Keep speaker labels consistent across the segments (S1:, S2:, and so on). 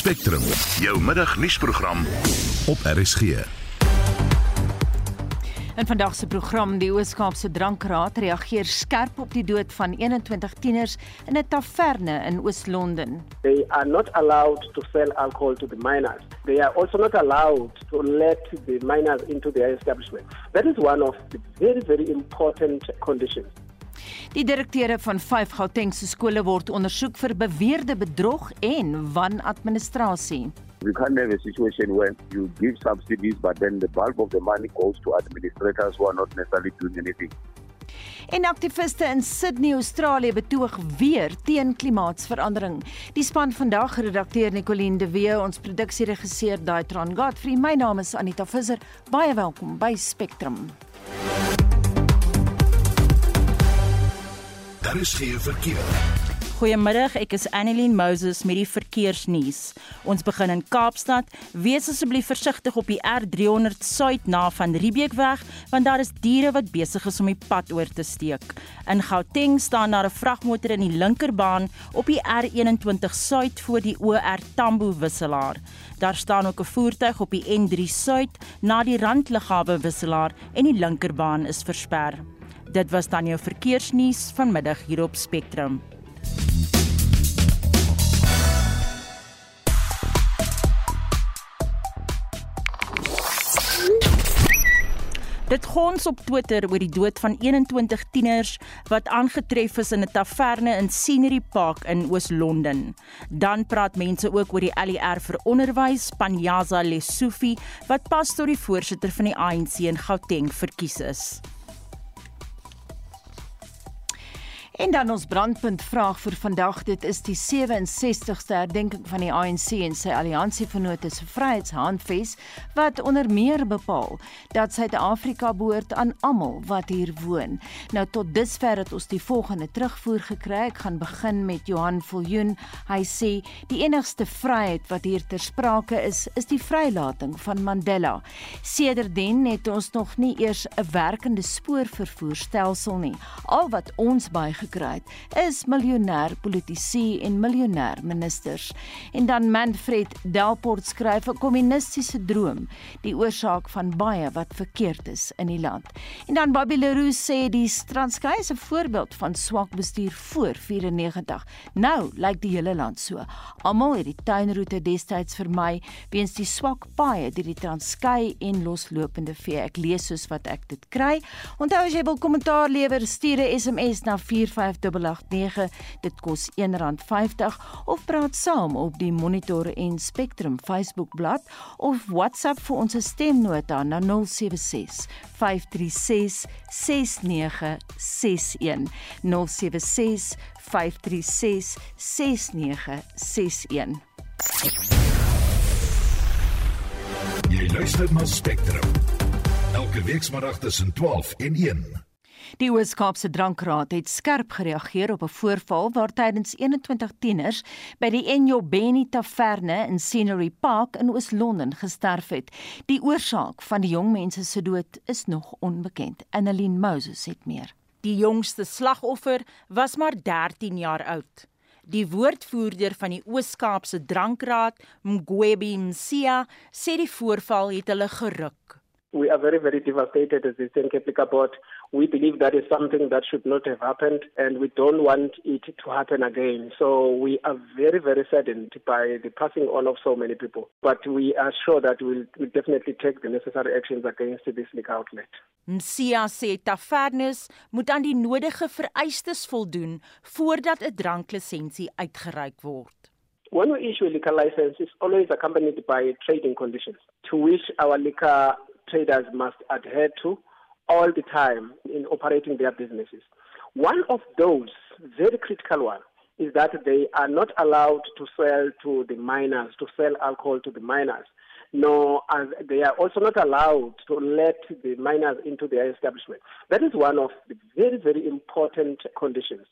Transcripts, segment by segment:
S1: Spectrum, jou middagnuusprogram op RSG.
S2: In vandag se program die Oos-Kaapse Drankraad reageer skerp op die dood van 21 tieners in 'n taverne in Oos-London.
S3: They are not allowed to sell alcohol to the minors. They are also not allowed to let the minors into their establishment. That is one of the very very important conditions.
S2: Die direkteure van 5 Gautengse skole word ondersoek vir beweerde bedrog en wanadministrasie.
S4: We can't have a situation where you give subsidies, but then the bulk of the money goes to administrators who are not necessarily doing anything.
S2: En aktiviste in Sydney, Australië betoog weer teen klimaatsverandering. Die span vandag redakteur Nicoline de Wee, ons produksieregisseur Daitron Godfrey. My naam is Anita Visser. Baie welkom by Spectrum.
S1: Daar is geen verkeer.
S5: Goeiemiddag, ek is Annelien Moses met die verkeersnuus. Ons begin in Kaapstad. Wees asseblief versigtig op die R300 suid na van Riebeekweg, want daar is diere wat besig is om die pad oor te steek. In Gauteng staan daar 'n vragmotor in die linkerbaan op die R21 suid voor die OR Tambo wisselaar. Daar staan ook 'n voertuig op die N3 suid na die randliggawe wisselaar en die linkerbaan is versper. Dit was dan jou verkeersnuus vanmiddag hier op Spectrum. Dit gons op Twitter oor die dood van 21 tieners wat aangetref is in 'n taverne in Scenery Park in Oos-London. Dan praat mense ook oor die LER vir onderwys, Panyaza Lesufi, wat pas tot die voorsitter van die ANC in Gauteng verkies is.
S2: En dan ons brandpunt vraag vir vandag. Dit is die 67ste herdenking van die ANC en sy alliansievennote se Vryheidshandves wat onder meer bepaal dat Suid-Afrika behoort aan almal wat hier woon. Nou tot dusver het ons die volgende terugvoer gekry. Ek gaan begin met Johan Viljoen. Hy sê die enigste vryheid wat hier ter sprake is, is die vrylating van Mandela. Sedertdien het ons nog nie eers 'n werkende spoorvervoerstelsel nie. Al wat ons by gekry het, is miljonair politici en miljonair ministers. En dan Manfred Delport skryf 'n kommunistiese droom, die oorsaak van baie wat verkeerd is in die land. En dan Bobby Leroux sê die Transkei is 'n voorbeeld van swak bestuur voor 94. Nou lyk die hele land so. Almal het die tuinroete destyds vermy weens die swak paaie deur die Transkei en loslopende vee. Ek lees soos wat ek dit kry. Onthou as jy wil kommentaar lewer, stuur 'n SMS na 45889. Dit kos R1.50 of praat saam op die Monitor en Spectrum Facebook bladsy of WhatsApp vir ons stemnota na 076 536 6961 076 536 6961
S1: Jy luister na Spectrum. Elke weekmiddag tussen 12 en 1.
S2: Die Oos-Kaapse Drankraad het skerp gereageer op 'n voorval waar tydens 21 tieners by die Enyobeni Taverne in Scenery Park in Oos-London gesterf het. Die oorsaak van die jong mense se dood is nog onbekend. Annelien Moses het meer.
S5: Die jongste slagoffer was maar 13 jaar oud. Die woordvoerder van die Oos-Kaapse Drankraad, Mgwebi Msia, sê die voorval het hulle geruk.
S3: We are very, very devastated as the Eastern Cape Board. We believe that is something that should not have happened and we don't want it to happen again. So we are very, very saddened by the passing on of so many people. But we are sure that we'll, we'll definitely take the necessary actions against this liquor outlet.
S5: Msia sê tavernes moet aan die nodige vereistes voldoen voordat 'n dranklisensie uitgereik word.
S3: When we issue a liquor license, it's always accompanied by trading conditions to which our liquor traders must adhere to all the time in operating their businesses. One of those very critical one is that they are not allowed to sell to the minors, to sell alcohol to the minors. nor as they are also not allowed to let the minors into their establishment. That is one of the very, very important conditions.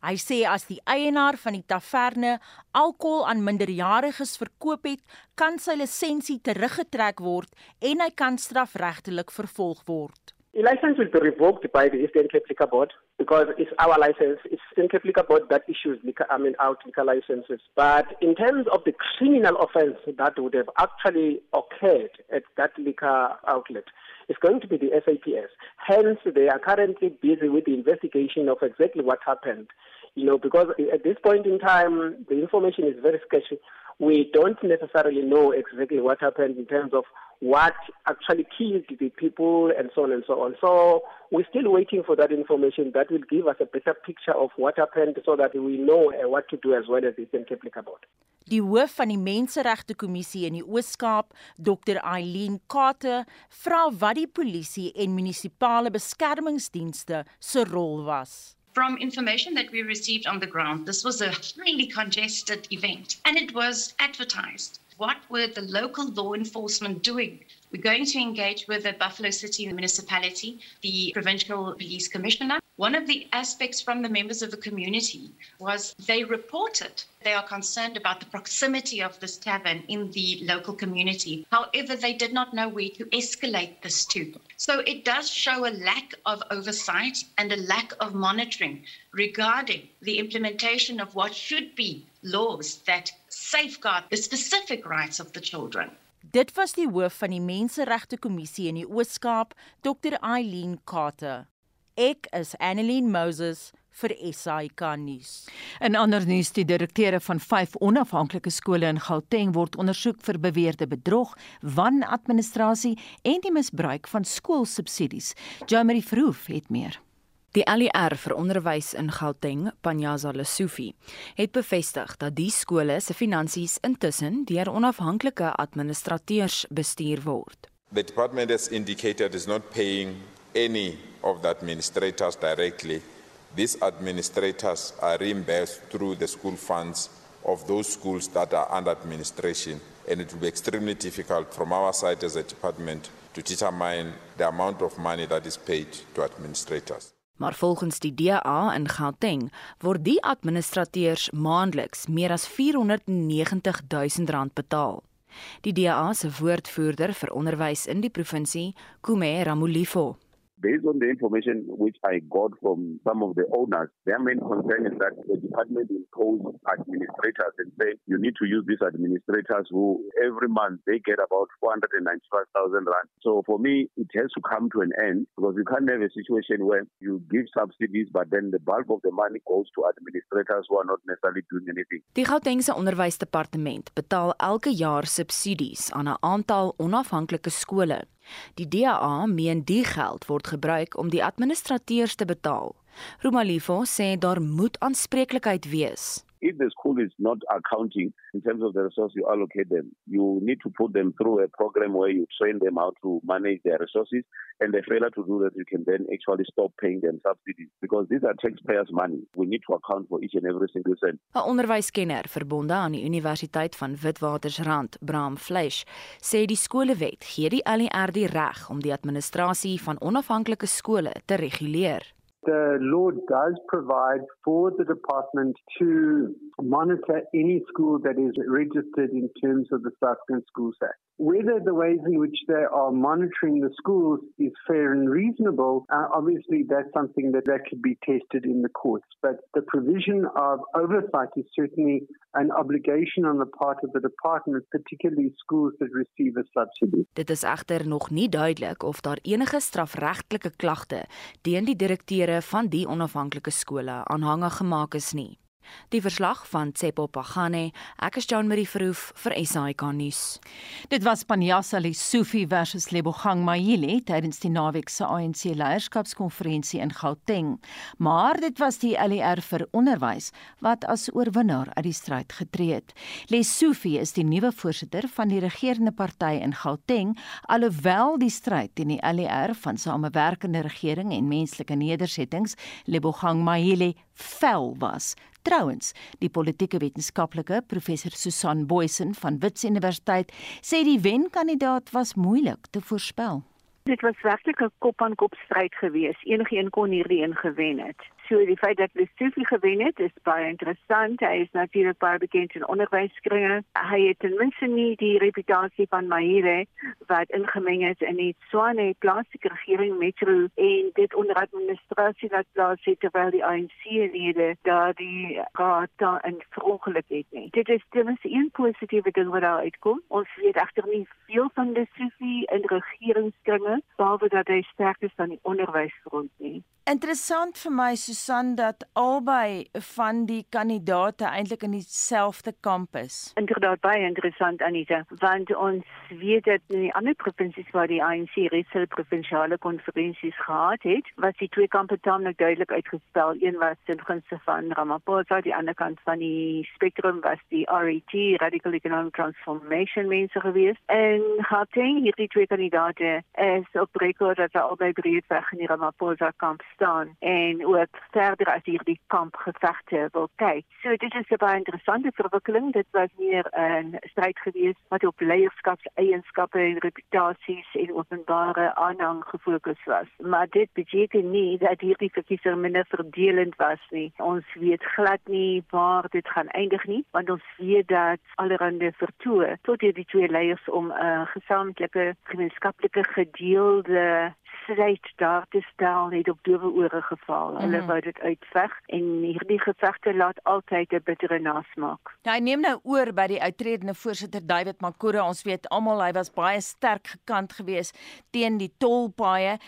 S5: Hy sê as die eienaar van die taverne alkohol aan minderjariges verkoop het, kan sy lisensie teruggetrek word en hy kan strafregtelik vervolg word.
S3: The license will be revoked by the Eastern Cape Liquor Board because it's our license. It's simply Board that issues, I mean, out liquor licenses. But in terms of the criminal offense that would have actually occurred at that liquor outlet, it's going to be the SAPS. Hence, they are currently busy with the investigation of exactly what happened. You know, because at this point in time, the information is very sketchy. We don't necessarily know exactly what happened in terms of what actually killed the people and so on and so on. So we're still waiting for that information that will give us a better picture of what happened so that we know uh, what to do as well as it's applicable.
S5: Die hoof van die Menseregte Kommissie in die Oos-Kaap, Dr. Eileen Kate, vra wat die polisie en munisipale beskermingsdienste se rol was.
S6: From information that we received on the ground, this was a highly congested event and it was advertised. What were the local law enforcement doing? We're going to engage with the Buffalo City municipality, the provincial police commissioner. One of the aspects from the members of the community was they reported they are concerned about the proximity of this tavern in the local community. However, they did not know where to escalate this to. So it does show a lack of oversight and a lack of monitoring regarding the implementation of what should be laws that safeguard the specific rights of the children.
S5: Dit was die hoof van die Menseregte Kommissie in die Oos-Kaap, Dr. Eileen Kate. Ek is Annelien Moses vir SAK nuus.
S2: In ander nuus, die direkteure van 5 onafhanklike skole in Gauteng word ondersoek vir beweerde bedrog, wanadministrasie en die misbruik van skoolsubsidies. Jamie Verhoef het meer.
S7: Die ALR vir onderwys in Gauteng, Panyaza Lesufi, het bevestig dat die skole se finansies intussen deur onafhanklike administrateurs bestuur word.
S8: The department has indicated is not paying any of the administrators directly. These administrators are reimbursed through the school funds of those schools that are under administration and it will be extremely difficult from our side as a department to determine the amount of money that is paid to administrators.
S7: Maar volgens die DA in Gauteng word die administrateurs maandeliks meer as 490 000 rand betaal. Die DA se woordvoerder vir onderwys in die provinsie, Kume Ramulifo,
S4: based on the information which I got from some of the owners, their main concern is that the department impose administrators and say you need to use these administrators who every month they get about 495,000 rand. So for me, it has to come to an end because you can't have a situation where you give subsidies, but then the bulk of the money goes to administrators who are not necessarily doing anything.
S7: Die Gautengse Onderwysdepartement betaal elke jaar subsidies aan 'n aantal onafhanklike skole. Die DA meen die geld word gebruik om die administrateurs te betaal. Romalifo sê daar moet aanspreeklikheid wees.
S4: If the school is not accounting in terms of the resources you allocate them, you need to put them through a program where you train them how to manage their resources. And the failure to do that, you can then actually stop paying them subsidies because these are taxpayers' money. We need to account for each and every single cent.
S7: 'n Onderwyskenner verbonde aan die Universiteit van Witwatersrand, Bram Fleisch, sê die skolewet gee die LER die reg om die administrasie van onafhanklike skole te reguleer.
S9: The law does provide for the department to monitor any school that is registered in terms of the South African Schools Act. Whether the ways in which they are monitoring the schools is fair and reasonable, uh, obviously that's something that, that could be tested in the courts. But the provision of oversight is certainly an obligation on the part of the department, particularly schools that receive a subsidy.
S7: Dit is egter nog nie duidelik of daar enige strafregtelike klagte teen die direkteure van die onafhanklike skole aanhangig gemaak is nie. Die verslag van Tsepo Pagane, ek is Jean Marie Verhoef vir SAK nuus.
S2: Dit was Panjasa Lesofie versus Lebogang Mahile tydens die naweek se ANC leierskapskonferensie in Gauteng. Maar dit was die LER vir onderwys wat as oorwinnaar uit die stryd getree het. Lesofie is die nuwe voorsitter van die regerende party in Gauteng, alhoewel die stryd teen die LER van Samewerkende Regering en Menslike Nedersettings Lebogang Mahile vel was. Trouwens, die politieke wetenskaplike professor Susan Boysen van Wits Universiteit sê die wenkandidaat was moeilik te voorspel.
S10: Dit was werklik 'n kop-aan-kop stryd geweest. Enige een kon hierdie een gewen het. So die feit dat Lesotho gewen het, is baie interessant. Hy is natuurlik baie bekend in onderwyskringe. Hy het ten minste nie die reputasie van Mahire wat ingemeng is in die Swane plaaslike regering metro en dit onder administrasie wat plaas het terwyl die ANC-lede daar die gata in verongeluk het nie. Dit is ten minste een positiewe ding wat daar uitkom. Ons weet egter nie veel van Lesotho in regeringskringe behalwe dat hy sterk is aan die onderwysfront nie.
S2: Interessant vir my Susan dat albei van die kandidate eintlik in dieselfde kamp is.
S10: Inderdaad baie interessant Anita, want ons weet dat in die ander provinsies waar die ANC reeds provinsiale konferensies gehad het, was die twee kampe tamelik duidelik uitgespel. Een was ten gunste van Ramaphosa, die ander kant van die spektrum was die RET, Radical Economic Transformation mense geweest. En Gauteng, hierdie twee kandidate is op rekord dat albei breedweg in die Ramaphosa kamp staan en ook verder as hierdie kampgevegte wil kyk. So dit is 'n baie interessante verwikkeling. Dit was meer 'n stryd gewees wat op leierskapseienskappe en reputasies en openbare aanhang gefokus was. Maar dit beteken nie dat hierdie verkiesing minder verdelend was nie. Ons weet glad nie waar dit gaan eindig nie, want ons weet dat allerhande vertoë tot hierdie twee leiers om 'n uh, gesamentlike gemeenskaplike gedeelde stryd daar te stel het op dowe ore geval. Hulle mm -hmm. wou dit uitveg en hierdie gevegte laat altyd 'n bittere nasmaak.
S2: Ja, hy neem nou oor by die uitredende voorsitter David Makura. Ons weet almal hy was baie sterk gekant geweest teen die tolpaaie.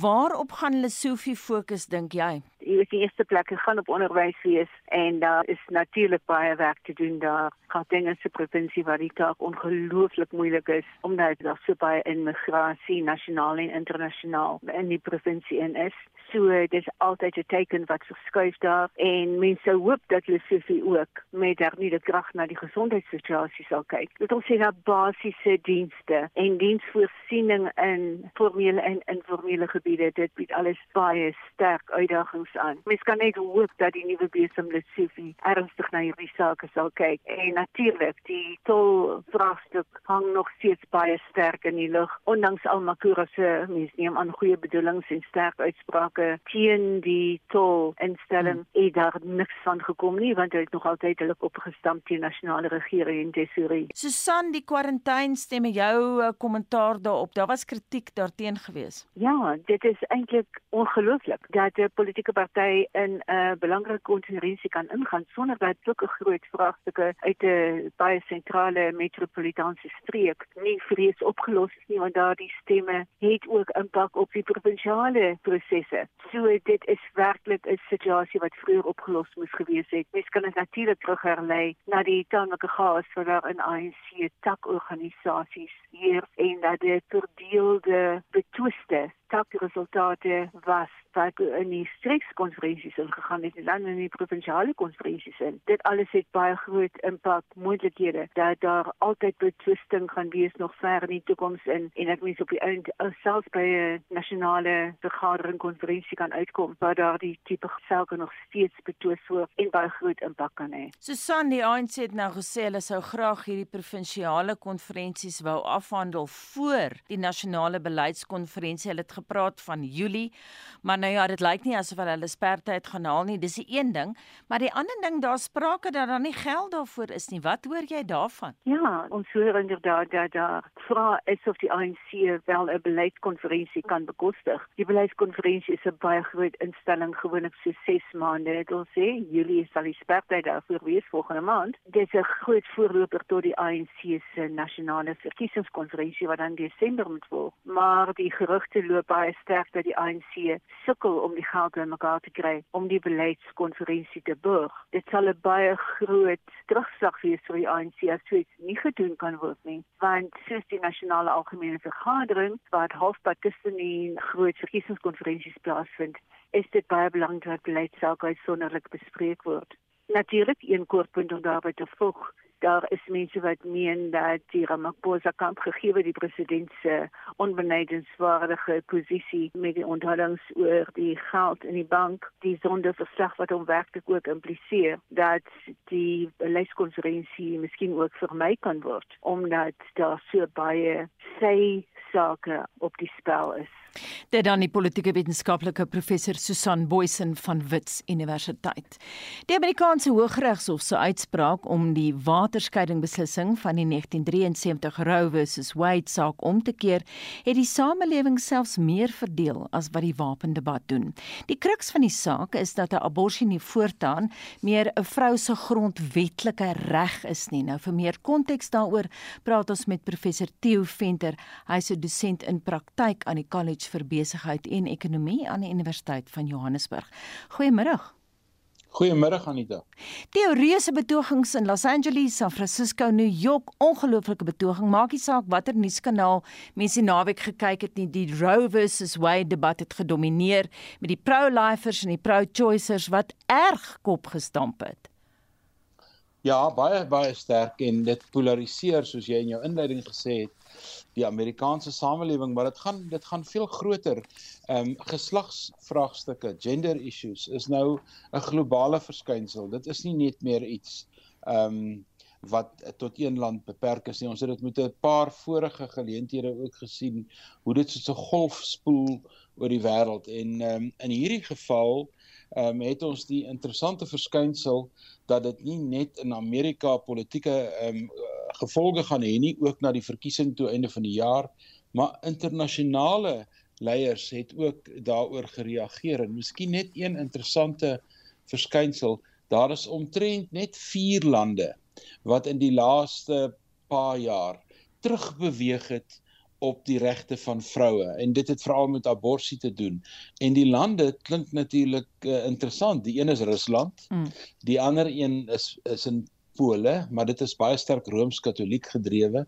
S2: Waarop gaan hulle Sofie fokus dink jy?
S10: Jy weet die eerste plek gaan op onderwys wees en daar is natuurlik baie werk te doen daar. Gauteng is 'n provinsie waar die taak ongelooflik moeilik is omdat daar so baie immigrasie nasionaal en internasionaal in die provinsie in is. So dis altyd 'n teken wat verskuif daar en mense hoop dat hulle soveel ook met hernieude krag na die gesondheidssituasie sal kyk. Dit ons sê na basiese dienste en diensvoorsiening in formele en informele gebiede. Dit bied alles baie sterk uitdagings aan. Mens kan net hoop dat die nuwe besem Lesotho ernstig na hierdie sake sal kyk. En natuurlik, die tol vraagstuk hang nog steeds baie sterk in die lug ondanks al Makura se mense neem aan goeie bedoelings en sterk uitsprake uitsprake teen die tol instelling hmm. het daar niks van gekom nie want hulle het nog altyd hulle opgestamp teen nasionale regering en tesorie.
S2: Susan die kwarantyne stemme jou uh, kommentaar daarop. Daar was kritiek daarteen gewees.
S10: Ja, dit is eintlik ongelooflik dat 'n politieke party in 'n uh, belangrike konferensie kan ingaan sonder dat sulke groot vraagstukke uit 'n baie sentrale metropolitaanse streek nie vrees opgelos is nie want daardie stemme het ook impak op die provinsiale prosesse. So dit is werklik 'n situasie wat vroeër opgelos moes gewees het. Mens kan dit natuurlik terugherlei na die tamelike chaos wat daar in ANC takorganisasies hier en dat dit verdeelde betwiste takresultate was wat in die streekskonferensies ingegaan het en dan in die provinsiale konferensies in. Dit alles het baie groot impak moontlikhede dat daar altyd betwisting gaan wees nog ver in die toekoms in en ek mens op die einde selfs by 'n nasionale vergadering konferensie kan uitkom waar daar die tipe sake nog steeds betwis word en baie groot impak kan hê.
S2: Susan die ANC het nou gesê hulle sou graag hierdie provinsiale konferensies wou afhandel voor die nasionale beleidskonferensie. Hulle het gepraat van Julie, maar nou ja, dit lyk nie asof hulle spertyd gaan haal nie. Dis die een ding, maar die ander ding, daar sprake dat daar nie geld daarvoor is nie. Wat hoor jy daarvan?
S10: Ja, ons hoor inderdaad dat daar vra is of die ANC wel 'n beleidskonferensie kan bekostig. Die beleidskonferensie is 'n baie groot instelling, gewoonlik so 6 maande. Dit wil sê Julie sal die spertyd daarvoor wees volgende maand. Dit is 'n groot voorloper tot die ANC se nasionale verkiesingskonferensie wat dan Desember moet volg. Maar die gerugte loop baie sterk dat die ANC sukkel om die geld bymekaar te kry om die beleidskonferensie te borg. Dit sal 'n baie groot terugslag wees vir die ANC as dit nie gedoen kan word nie, want soos die nasionale algemene vergadering wat halfpad tussen die groot verkiesingskonferensies plaasvind, is dit baie belangrik dat beleidsake uitsonderlik bespreek word. Natuurlik een kort punt om daarby te voeg daar is mense wat meen dat die Ramaphosa kamp gegee word die president se onbenadenswaardige posisie met die onthullings oor die geld in die bank die sonderverslag wat hom werklik ook impliseer dat die leeskonferensie miskien ook vermy kan word omdat daar so baie sy sake op die spel is
S2: Dit dan die politieke wetenskaplike professor Susan Boysen van Wits Universiteit. Die Amerikaanse Hooggeregshof se uitspraak om die waterskeiding beslissing van die 1973 Roe versus Wade saak om te keer, het die samelewing selfs meer verdeel as wat die wapendebat doen. Die kruks van die saak is dat 'n abortus nie voortaan meer 'n vrou se grondwetlike reg is nie. Nou vir meer konteks daaroor praat ons met professor Theo Venter. Hy's 'n dosent in praktyk aan die College vir besigheid en ekonomie aan die Universiteit van Johannesburg. Goeiemôre.
S11: Goeiemôre Anita.
S2: Teoretiese betogings in Los Angeles, San Francisco, New York, ongelooflike betoging. Maak nie saak watter nuuskanaal mense naweek gekyk het nie, die Roe versus Wade debat het gedomeineer met die pro-lifers en die pro-choicers wat erg kop gestamp het.
S11: Ja, baie baie sterk en dit polariseer soos jy in jou inleiding gesê het die Amerikaanse samelewing, maar dit gaan dit gaan veel groter. Ehm um, geslagsvraagstukke, gender issues is nou 'n globale verskynsel. Dit is nie net meer iets ehm um, wat tot een land beperk is nie. Ons het dit met 'n paar vorige geleenthede ook gesien hoe dit soos 'n golf spoel oor die wêreld en ehm um, in hierdie geval ehm um, het ons die interessante verskynsel dat dit nie net in Amerika politieke ehm um, gevolge gaan hê nie ook na die verkiesing toe einde van die jaar, maar internasionale leiers het ook daaroor gereageer en miskien net een interessante verskynsel, daar is omtrent net 4 lande wat in die laaste paar jaar terugbeweeg het op die regte van vroue en dit het veral met abortus te doen. En die lande klink natuurlik uh, interessant. Die een is Rusland, mm. die ander een is is in Pole, maar dit is baie sterk rooms-katoliek gedrewe.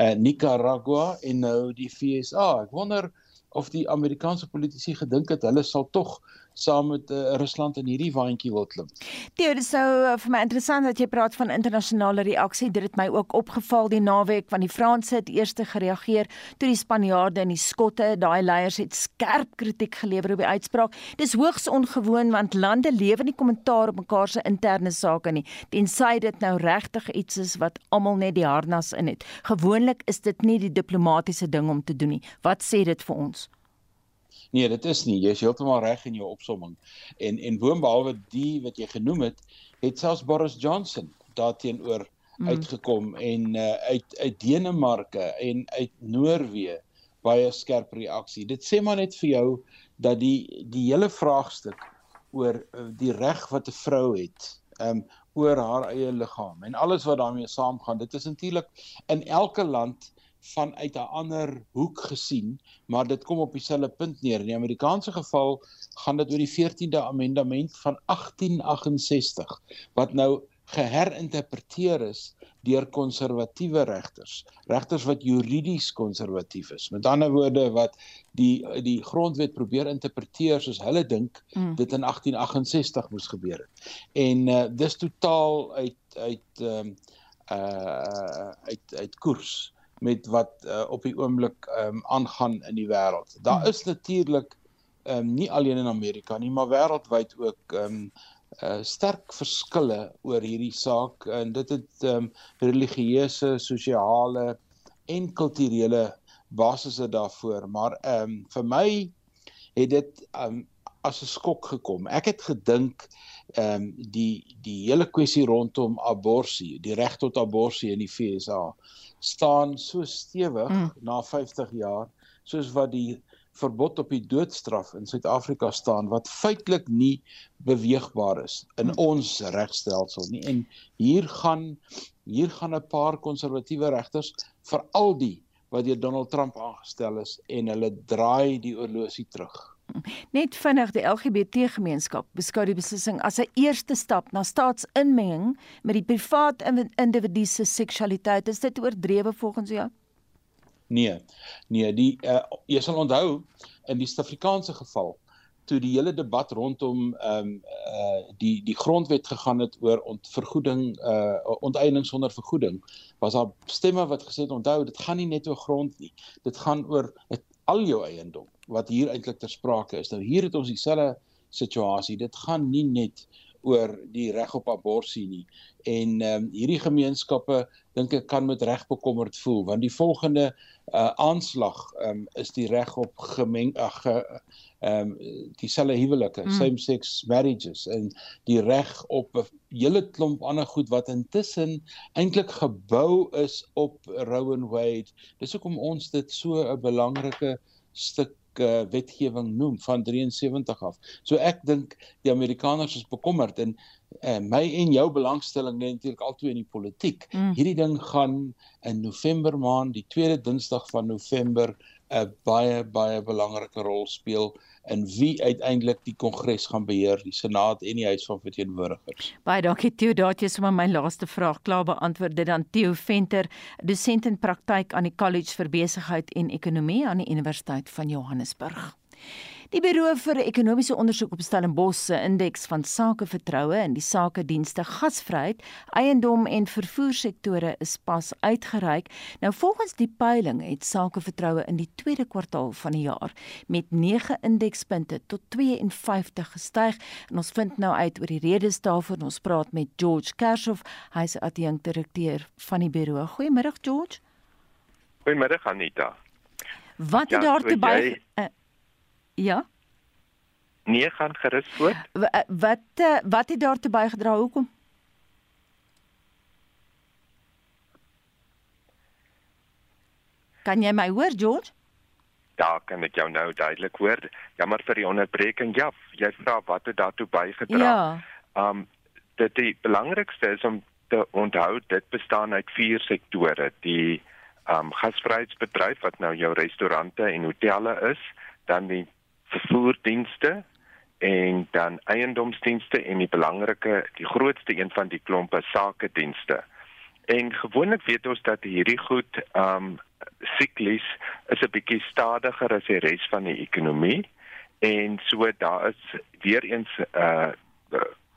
S11: Uh Nicaragua en nou die FSA. Ek wonder of die Amerikaanse politici gedink het hulle sal tog saam met uh, Rusland in hierdie waantjie wil klim.
S2: Theo, dit sou uh, vir my interessant dat jy praat van internasionale reaksie. Dit het my ook opgeval die naweek van die Franse het eers gereageer toe die Spanjaarde en die Skotte, daai leiers het skerp kritiek gelewer op die uitspraak. Dis hoogs ongewoon want lande lewer nie kommentaar op mekaar se interne sake nie, tensy dit nou regtig iets is wat almal net die harnas in het. Gewoonlik is dit nie die diplomatisiese ding om te doen nie. Wat sê dit vir ons?
S11: Nee, dit is nie. Jy is heeltemal reg in jou opsomming. En en boonbehalwe die wat jy genoem het, het selfs Boris Johnson daarteenoor mm. uitgekom en uh, uit uit Denemarke en uit Noorwe baie skerp reaksie. Dit sê maar net vir jou dat die die hele vraagstuk oor uh, die reg wat 'n vrou het, um oor haar eie liggaam en alles wat daarmee saamgaan. Dit is natuurlik in elke land vanuit 'n ander hoek gesien, maar dit kom op dieselfde punt neer. In die Amerikaanse geval gaan dit oor die 14de amendement van 1868 wat nou geherinterpreteer is deur konservatiewe regters, regters wat juridies konservatief is. Met ander woorde wat die die grondwet probeer interpreteer soos hulle dink mm. dit in 1868 moes gebeur het. En uh, dis totaal uit uit ehm um, uh uit uit koers met wat uh, op die oomblik um, aangaan in die wêreld. Daar hmm. is natuurlik um, nie alleen in Amerika nie, maar wêreldwyd ook um, uh, sterk verskille oor hierdie saak en dit het um, religieuse, sosiale en kulturele basisse daarvoor, maar um, vir my het dit um, as 'n skok gekom. Ek het gedink ehm um, die die hele kwessie rondom abortus, die reg tot abortus in die FSA staan so stewig mm. na 50 jaar soos wat die verbod op die doodstraf in Suid-Afrika staan wat feitelik nie beweegbaar is in mm. ons regstelsel nie en hier gaan hier gaan 'n paar konservatiewe regters vir al die wat deur Donald Trump aangestel is en hulle draai die oorlosie terug.
S2: Net vinnig die LGBT gemeenskap beskou die beslissing as 'n eerste stap na staatsinmenging met die privaat individu se seksualiteit. Is dit oordrewe volgens jou?
S11: Nee. Nee, die uh, jy sal onthou in die Suid-Afrikaanse geval toe die hele debat rondom ehm um, uh die die grondwet gegaan het oor ontvergoeding uh onteiening sonder vergoeding was daar stemme wat gesê het onthou dit gaan nie net oor grond nie dit gaan oor het, al jou eiendom wat hier eintlik ter sprake is. Nou hier het ons dieselfde situasie. Dit gaan nie net oor die reg op abortus nie. En ehm um, hierdie gemeenskappe dink ek kan met reg bekommerd voel want die volgende uh, aanslag um, is die reg op gemeng ag ge, ehm um, dieselfde huwelike, mm. same sex marriages en die reg op 'n hele klomp ander goed wat intussen eintlik gebou is op Roe and Wade. Dis hoekom ons dit so 'n belangrike stuk uh, wetgewing noem van 73 af. So ek dink die Amerikaners is bekommerd en uh, my en jou belangstelling net natuurlik altoe in die politiek. Mm. Hierdie ding gaan in November maand, die tweede Dinsdag van November 'n baie baie belangrike rol speel in wie uiteindelik die kongres gaan beheer, die senaat en die huis van verteenwoordigers.
S2: Baie dankie Theo, daardie is sommer my laaste vraag klaar beantwoord dit dan Theo Venter, dosent in praktyk aan die College vir Besigheid en Ekonomie aan die Universiteit van Johannesburg. Die Buro vir Ekonomiese Onderzoek op Stellenbosch se indeks van sakevertroue in die sakedienste gasvryheid, eiendom en vervoersektore is pas uitgereik. Nou volgens die peiling het sakevertroue in die tweede kwartaal van die jaar met 9 indekspunte tot 52 gestyg. En ons vind nou uit oor die redes daarvoor. Ons praat met George Kershoff, hy's adjunkdirekteur van die Buro. Goeiemôre George.
S12: Goeiemôre Anita.
S2: Wat het ja, daar te by jy... uh, Ja.
S12: Nee, gaan gerus voort.
S2: Wat eh, wat, eh, wat het daartoe bygedra hoekom? Kan jy my hoor, George?
S12: Ja, kan ek jou nou duidelik hoor. Jammer vir die onderbreking. Ja, jy vra wat het daartoe bygedra?
S2: Ja.
S12: Um dit die belangrikste is om te onthou dit bestaan uit vier sektore. Die um gasvryheidsbedryf wat nou jou restaurante en hotelle is, dan die vervoerdienste en dan eiendomsdienste en die belangrike die grootste een van die klompe sake dienste. En gewoonlik weet ons dat hierdie goed um siklies is 'n bietjie stadiger as die res van die ekonomie en so daar is weer eens uh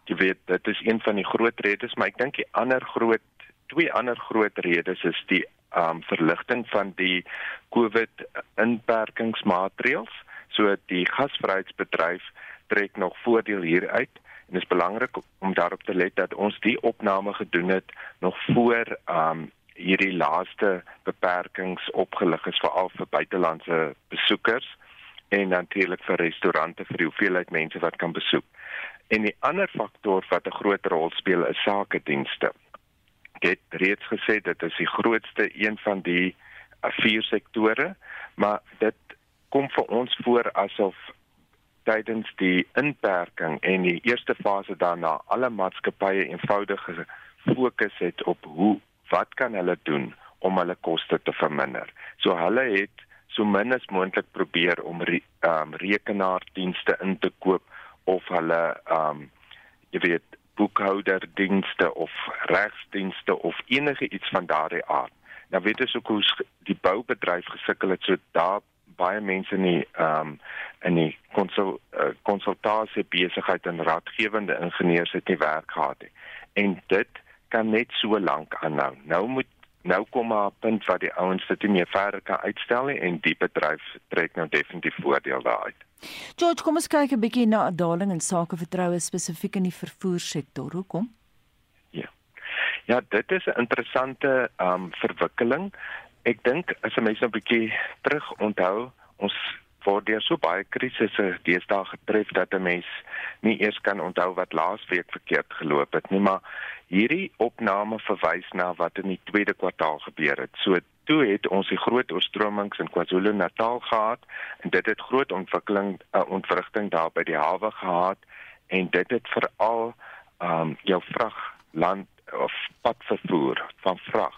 S12: jy weet dit is een van die groot redes maar ek dink die ander groot twee ander groot redes is die um verligting van die COVID inperkingsmaatreëls So die gasvryheidsbedryf trek nog voordeel hieruit en dit is belangrik om daarop te let dat ons die opname gedoen het nog voor um hierdie laaste beperkings opgelig is veral vir buitelandse besoekers en natuurlik vir restaurante vir die hoeveelheid mense wat kan besoek. En die ander faktor wat 'n groot rol speel is sakedienste. Ek het reeds gesê dit is die grootste een van die uh, vier sektore, maar dit kom vir ons voor asof tydens die inperking en die eerste fase daarna alle maatskappye eenvoudig gefokus het op hoe wat kan hulle doen om hulle koste te verminder. So hulle het so min as moontlik probeer om re, um, rekenaardienste in te koop of hulle um jy weet boekhouderdienste of regsdienste of enige iets van daardie aard. Nou weet jy ook hoe die boubedryf gesukkel het so daar baie mense nie ehm um, in die konsul uh, konsultasie besigheid en raadgewende ingenieurs het nie werk gehad nie. En dit kan net so lank aanhou. Nou moet nou kom maar 'n punt waar die ouens dit nie meer verder kan uitstel nie en die bedryf trek nou definitief voordeel daaruit.
S2: George, kom ons kyk 'n bietjie na 'n daling in sake vertroue spesifiek in die vervoersektor. Hoekom?
S12: Ja. Ja, dit is 'n interessante ehm um, verwikkeling ek dink as 'n mens nou 'n bietjie terug onthou, ons word deur so baie krisisse deesdae getref dat 'n mens nie eers kan onthou wat laasweek verkeerd geloop het nie, maar hierdie opname verwys na wat in die tweede kwartaal gebeur het. So toe het ons die groot oorstromings in KwaZulu-Natal gehad en dit het groot ontwikkeling uh, ontwrigting daar by die hawe gehad en dit het veral um jou vrag land of padvervoer van vrag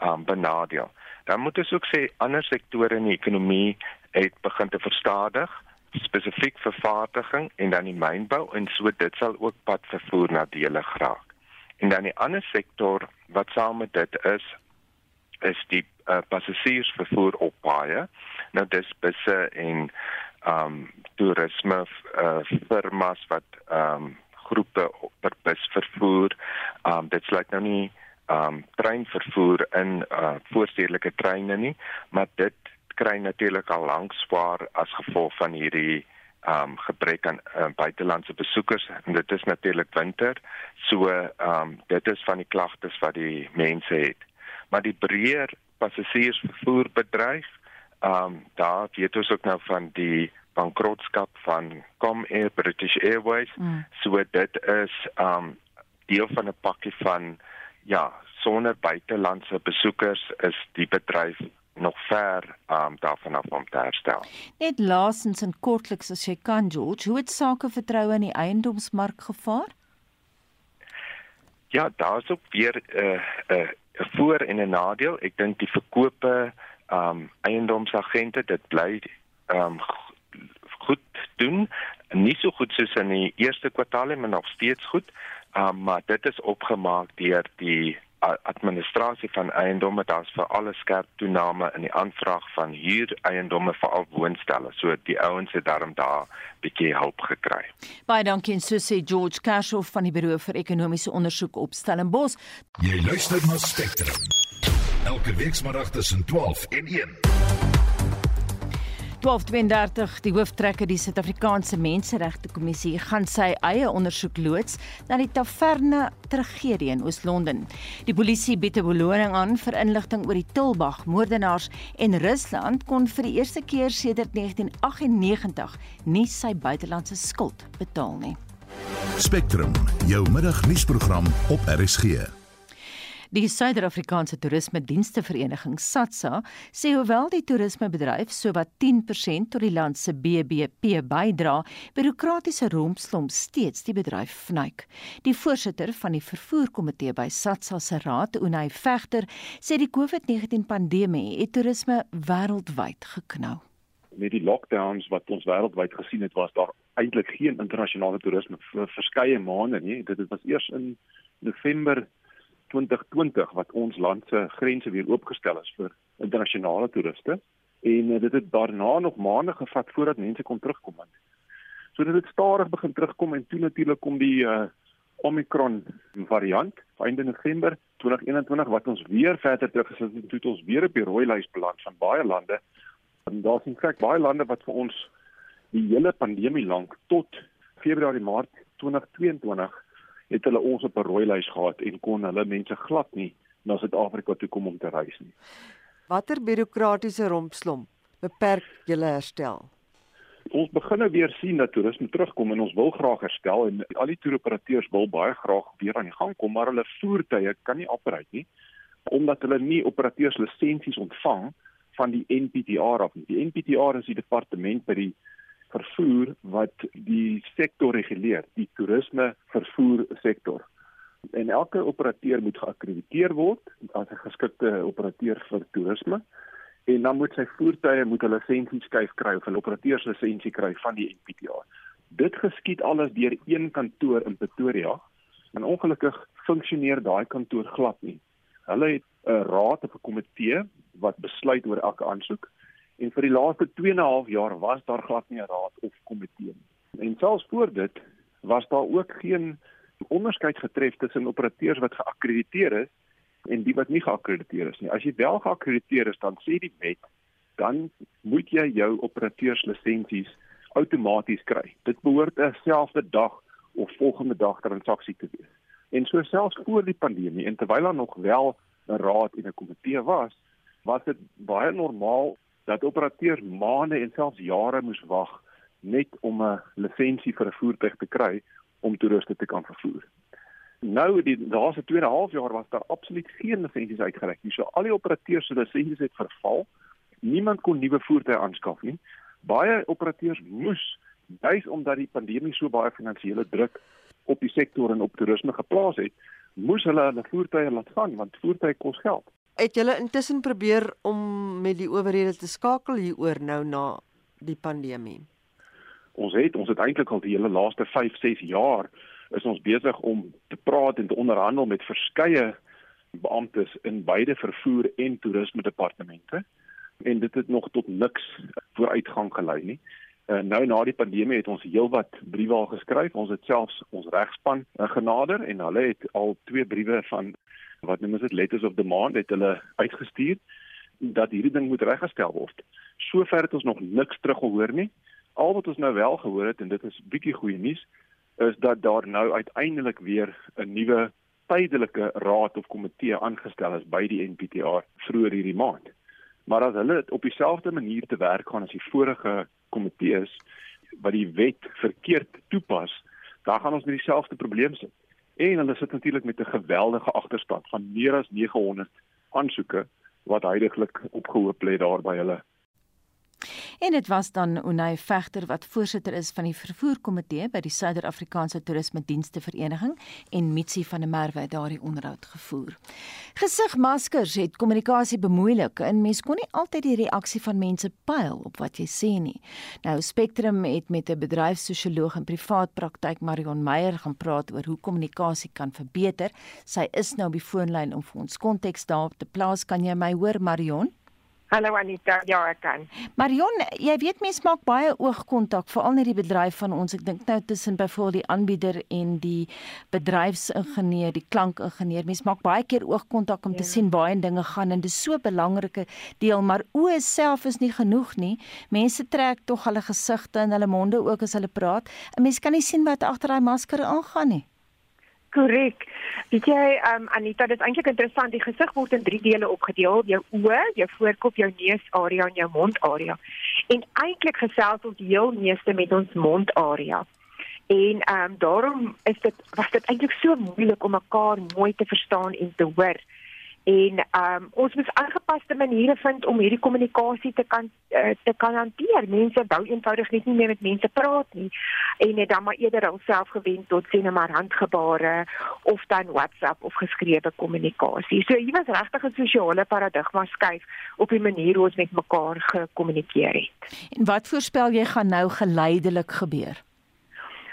S12: um benadeel. Dan moet ons ook sê ander sektore in die ekonomie het begin te verstadig, spesifiek vervaardiging en dan die mynbou en so dit sal ook pad vervoer nadelig raak. En dan die ander sektor wat saam met dit is is die uh, passasiersvervoer op paaie. Nou dis busse en ehm um, toerisme uh, firmas wat ehm um, groepe per bus vervoer. Ehm um, dit sluit nou nie um treinvervoer in uh voorstedelike treine nie, maar dit kry natuurlik al lank swaar as gevolg van hierdie um gebrek aan uh, buitelandse besoekers en dit is natuurlik winter. So um dit is van die klagtes wat die mense het. maar die breër passasiersvervoerbedryf, ehm um, daar weet ons ook nou van die bankrotskap van Comair British Airways. Mm. So dit is um, deel van 'n pakkie van ja, sonder buitelandse besoekers is die bedryf nog ver um, daarvan af om te herstel.
S2: Net laasens en kortliks as jy kan George, hoe het sake vertroue in die eiendomsmark gevaar?
S12: Ja, daar's ook weer 'n uh, 'n uh, 'n voor en 'n nadeel. Ek dink die verkope um eiendomsagente dit bly um goed doen. Nie so goed soos in die eerste kwartaal, maar nog steeds goed. Um maar dit is opgemaak deur die administrasie van eiendomme daar's vir alle skerp toename in die aanvraag van huur eiendomme vir al woonstelle so die ouens het daarom daar bietjie hulp gekry.
S2: Baie dankie en so sê George Cashel van die Buro vir Ekonomiese Ondersoek op Stellenbosch.
S1: Jy luister na Spectrum. Elke week saterdag tussen 12 en 1.
S2: 1232 die hooftrekker die Suid-Afrikaanse Menseregte Kommissie gaan sy eie ondersoek loods na die Taverne tragedie in Oos-London. Die polisie bied 'n beloning aan vir inligting oor die Tilbag moordenaars en Rusland kon vir die eerste keer sedert 1998 nie sy buitelandse skuld betaal nie.
S1: Spectrum, jou middagnuusprogram op RSG.
S2: Die Suider-Afrikaanse Toerismedienste Vereniging SATSA sê hoewel die toerismebedryf sowat 10% tot die land se BBP bydra, bureaukratiese rompslomp steeds die bedryf vnuik. Die voorsitter van die vervoerkomitee by SATSA se raad, Unai Vegter, sê die COVID-19 pandemie het toerisme wêreldwyd geknou.
S13: Met die lockdowns wat ons wêreldwyd gesien het, was daar eintlik geen internasionale toerisme vir verskeie maande nie. Dit was eers in November 2020 wat ons land se grense weer oopgestel is vir internasionale toeriste. En uh, dit het daarna nog maande gevat voordat mense kon terugkom want so dit het stadig begin terugkom en toe natuurlik kom die uh, Omicron variant einde November 2021 wat ons weer verder teruggesit het toe ons weer op die rooi lys beland van baie lande. En daar's in feite baie lande wat vir ons die hele pandemie lank tot Februarie Maart 2022 het hulle ons op 'n rooi lys gehad en kon hulle mense glad nie na Suid-Afrika toe kom om te reis nie.
S14: Watter bureaukratiese rompslomp beperk julle herstel?
S13: Ons begin nou weer sien dat toerisme terugkom en ons wil graag herstel en al die toeroperateurs wil baie graag weer aan die gang kom, maar hulle voertuie kan nie operate nie omdat hulle nie operateurslisensies ontvang van die NPTR af nie. Die NPTR is die departement by die vervoer wat die sektor reguleer, die toerisme vervoer sektor. En elke operateur moet geakkrediteer word as 'n geskikte operateur vir toerisme en dan moet sy voertuie moet 'n lisensie skryf kry of 'n operateurslisensie kry van die NPTA. Dit geskied alles deur een kantoor in Pretoria. En ongelukkig funksioneer daai kantoor glad nie. Hulle het 'n raad of 'n komitee wat besluit oor elke aansoek En vir die laaste 2 en 'n half jaar was daar glad nie 'n raad of komitee nie. En selfs voor dit was daar ook geen onderskeid getref tussen operateurs wat geakkrediteer is en die wat nie geakkrediteer is nie. As jy wel geakkrediteer is, dan sê die wet, dan moet jy jou operateurslisensies outomaties kry. Dit behoort 'n selfde dag of volgende dag transaksie te wees. En so selfs voor die pandemie en terwyl daar nog wel 'n raad en 'n komitee was, was dit baie normaal dat operateurs maande en selfs jare moes wag net om 'n lisensie vir 'n voertuig te kry om toeriste te kan vervoer. Nou die laaste 2 en 'n half jaar was daar absoluut geen lisensies uitgereik nie. So al die operateurs se lisensies het verval. Niemand kon nuwe voertuie aanskaf nie. Baie operateurs moes juis omdat die pandemie so baie finansiële druk op die sektor en op toerisme geplaas het, moes hulle hulle voertuie laat gaan want voertuie kos geld.
S14: Het julle intussen probeer om met die owerhede te skakel hieroor nou na die pandemie?
S13: Ons het ons het eintlik al die hele laaste 5, 6 jaar is ons besig om te praat en te onderhandel met verskeie beamptes in beide vervoer en toerisme departemente en dit het nog tot niks vooruitgang gelei nie. Uh, nou na die pandemie het ons heelwat briewe al geskryf. Ons het selfs ons regspan uh, genader en hulle het al twee briewe van wat noem ons dit letters of demand het hulle uitgestuur dat hierdie ding moet reggestel word. Sover het ons nog niks teruggehoor nie. Al wat ons nou wel gehoor het en dit is bietjie goeie nuus is dat daar nou uiteindelik weer 'n nuwe tydelike raad of komitee aangestel is by die NPTR vroeër hierdie maand. Maar as hulle op dieselfde manier te werk gaan as die vorige komitees wat die wet verkeerd toepas, dan gaan ons met dieselfde probleem sit. En hulle sit natuurlik met 'n geweldige agterstand van meer as 900 aansoeke wat heidaglik opgehoop lê daar by hulle
S2: En dit was dan Unai Vegter wat voorsitter is van die vervoerkomitee by die Suider-Afrikaanse Toerisme Dienste Vereniging en Mitsi van der Merwe het daardie onderhoud gevoer. Gesigmaskers het kommunikasie bemoeilik en mens kon nie altyd die reaksie van mense pyl op wat jy sê nie. Nou Spectrum het met 'n bedryfssosioloog in privaat praktyk Marion Meyer gaan praat oor hoe kommunikasie kan verbeter. Sy is nou op die foonlyn om vir ons konteks daarop te plaas. Kan jy my hoor Marion?
S15: Hallo Anita, ja ek kan.
S2: Marion, jy weet mense maak baie oogkontak veral net die bedryf van ons. Ek dink nou tussen byvoorbeeld die aanbieder en die bedryfsingenieur, die klankingenieur. Mense maak baie keer oogkontak om ja. te sien waar en dinge gaan en dit is so 'n belangrike deel, maar oë self is nie genoeg nie. Mense trek tog hulle gesigte en hulle monde ook as hulle praat. 'n Mens kan nie sien wat agter daai masker aangaan nie.
S15: Korrek. Weet jy, um, Anita, dit is eintlik interessant. Die gesig word in drie dele opgedeel: jou oë, jou voorkop, jou neusarea en jou mondarea. En eintlik gesels ons heel meeste met ons mondarea. En ehm um, daarom is dit was dit eintlik so moeilik om mekaar mooi te verstaan en te hoor en um, ons moet aangepaste maniere vind om hierdie kommunikasie te kan uh, te kan hanteer. Mense wou eenvoudig net nie meer met mense praat nie en het dan maar eerder alself gewend tot sien maar handgebare of dan WhatsApp of geskrewe kommunikasie. So hier was regtig 'n sosiale paradigma skuif op die manier hoe ons met mekaar gekommunikeer het.
S2: En wat voorspel jy gaan nou geleidelik gebeur?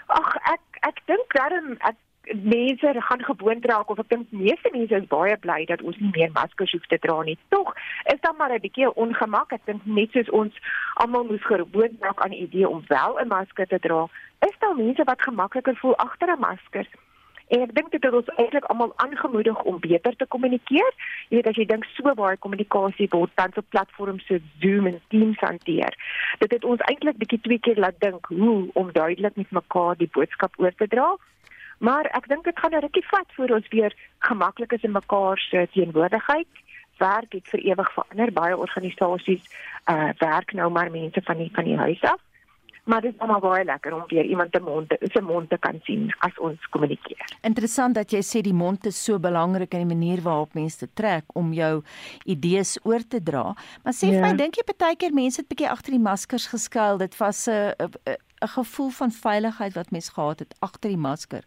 S15: Ag ek ek dink darm ek mense gaan gewoond raak of ek dink meeste mense is baie bly dat ons nie meer maskers hoef te dra nie. Tog is daar maar 'n bietjie ongemak. Ek dink net soos ons almal moes gewoond raak aan die idee om wel 'n masker te dra, is daar mense wat gemakliker voel agter 'n masker. En ek dink dit het ons eintlik almal aangemoedig om beter te kommunikeer. Jy weet as jy dink so baie kommunikasie word tans op platforms so Zoom en Teams hanteer. Dit het ons eintlik bietjie twee keer laat dink hoe om duidelik met mekaar die boodskap oor te dra. Maar ek dink dit gaan 'n rukkie vat voor ons weer gemaklik is in mekaar se teenwoordigheid. Werk het vir ewig verander. Baie organisasies uh werk nou maar mense van die van die huis af. Maar dit is maar baie lekker om weer iemand te mond se mond te kan sien as ons kommunikeer.
S2: Interessant dat jy sê die mond is so belangrik in die manier waarop mense trek om jou idees oor te dra. Maar sê vir ja. my, dink jy partykeer mense het bietjie agter die maskers geskuil? Dit was 'n 'n gevoel van veiligheid wat mense gehad het agter die masker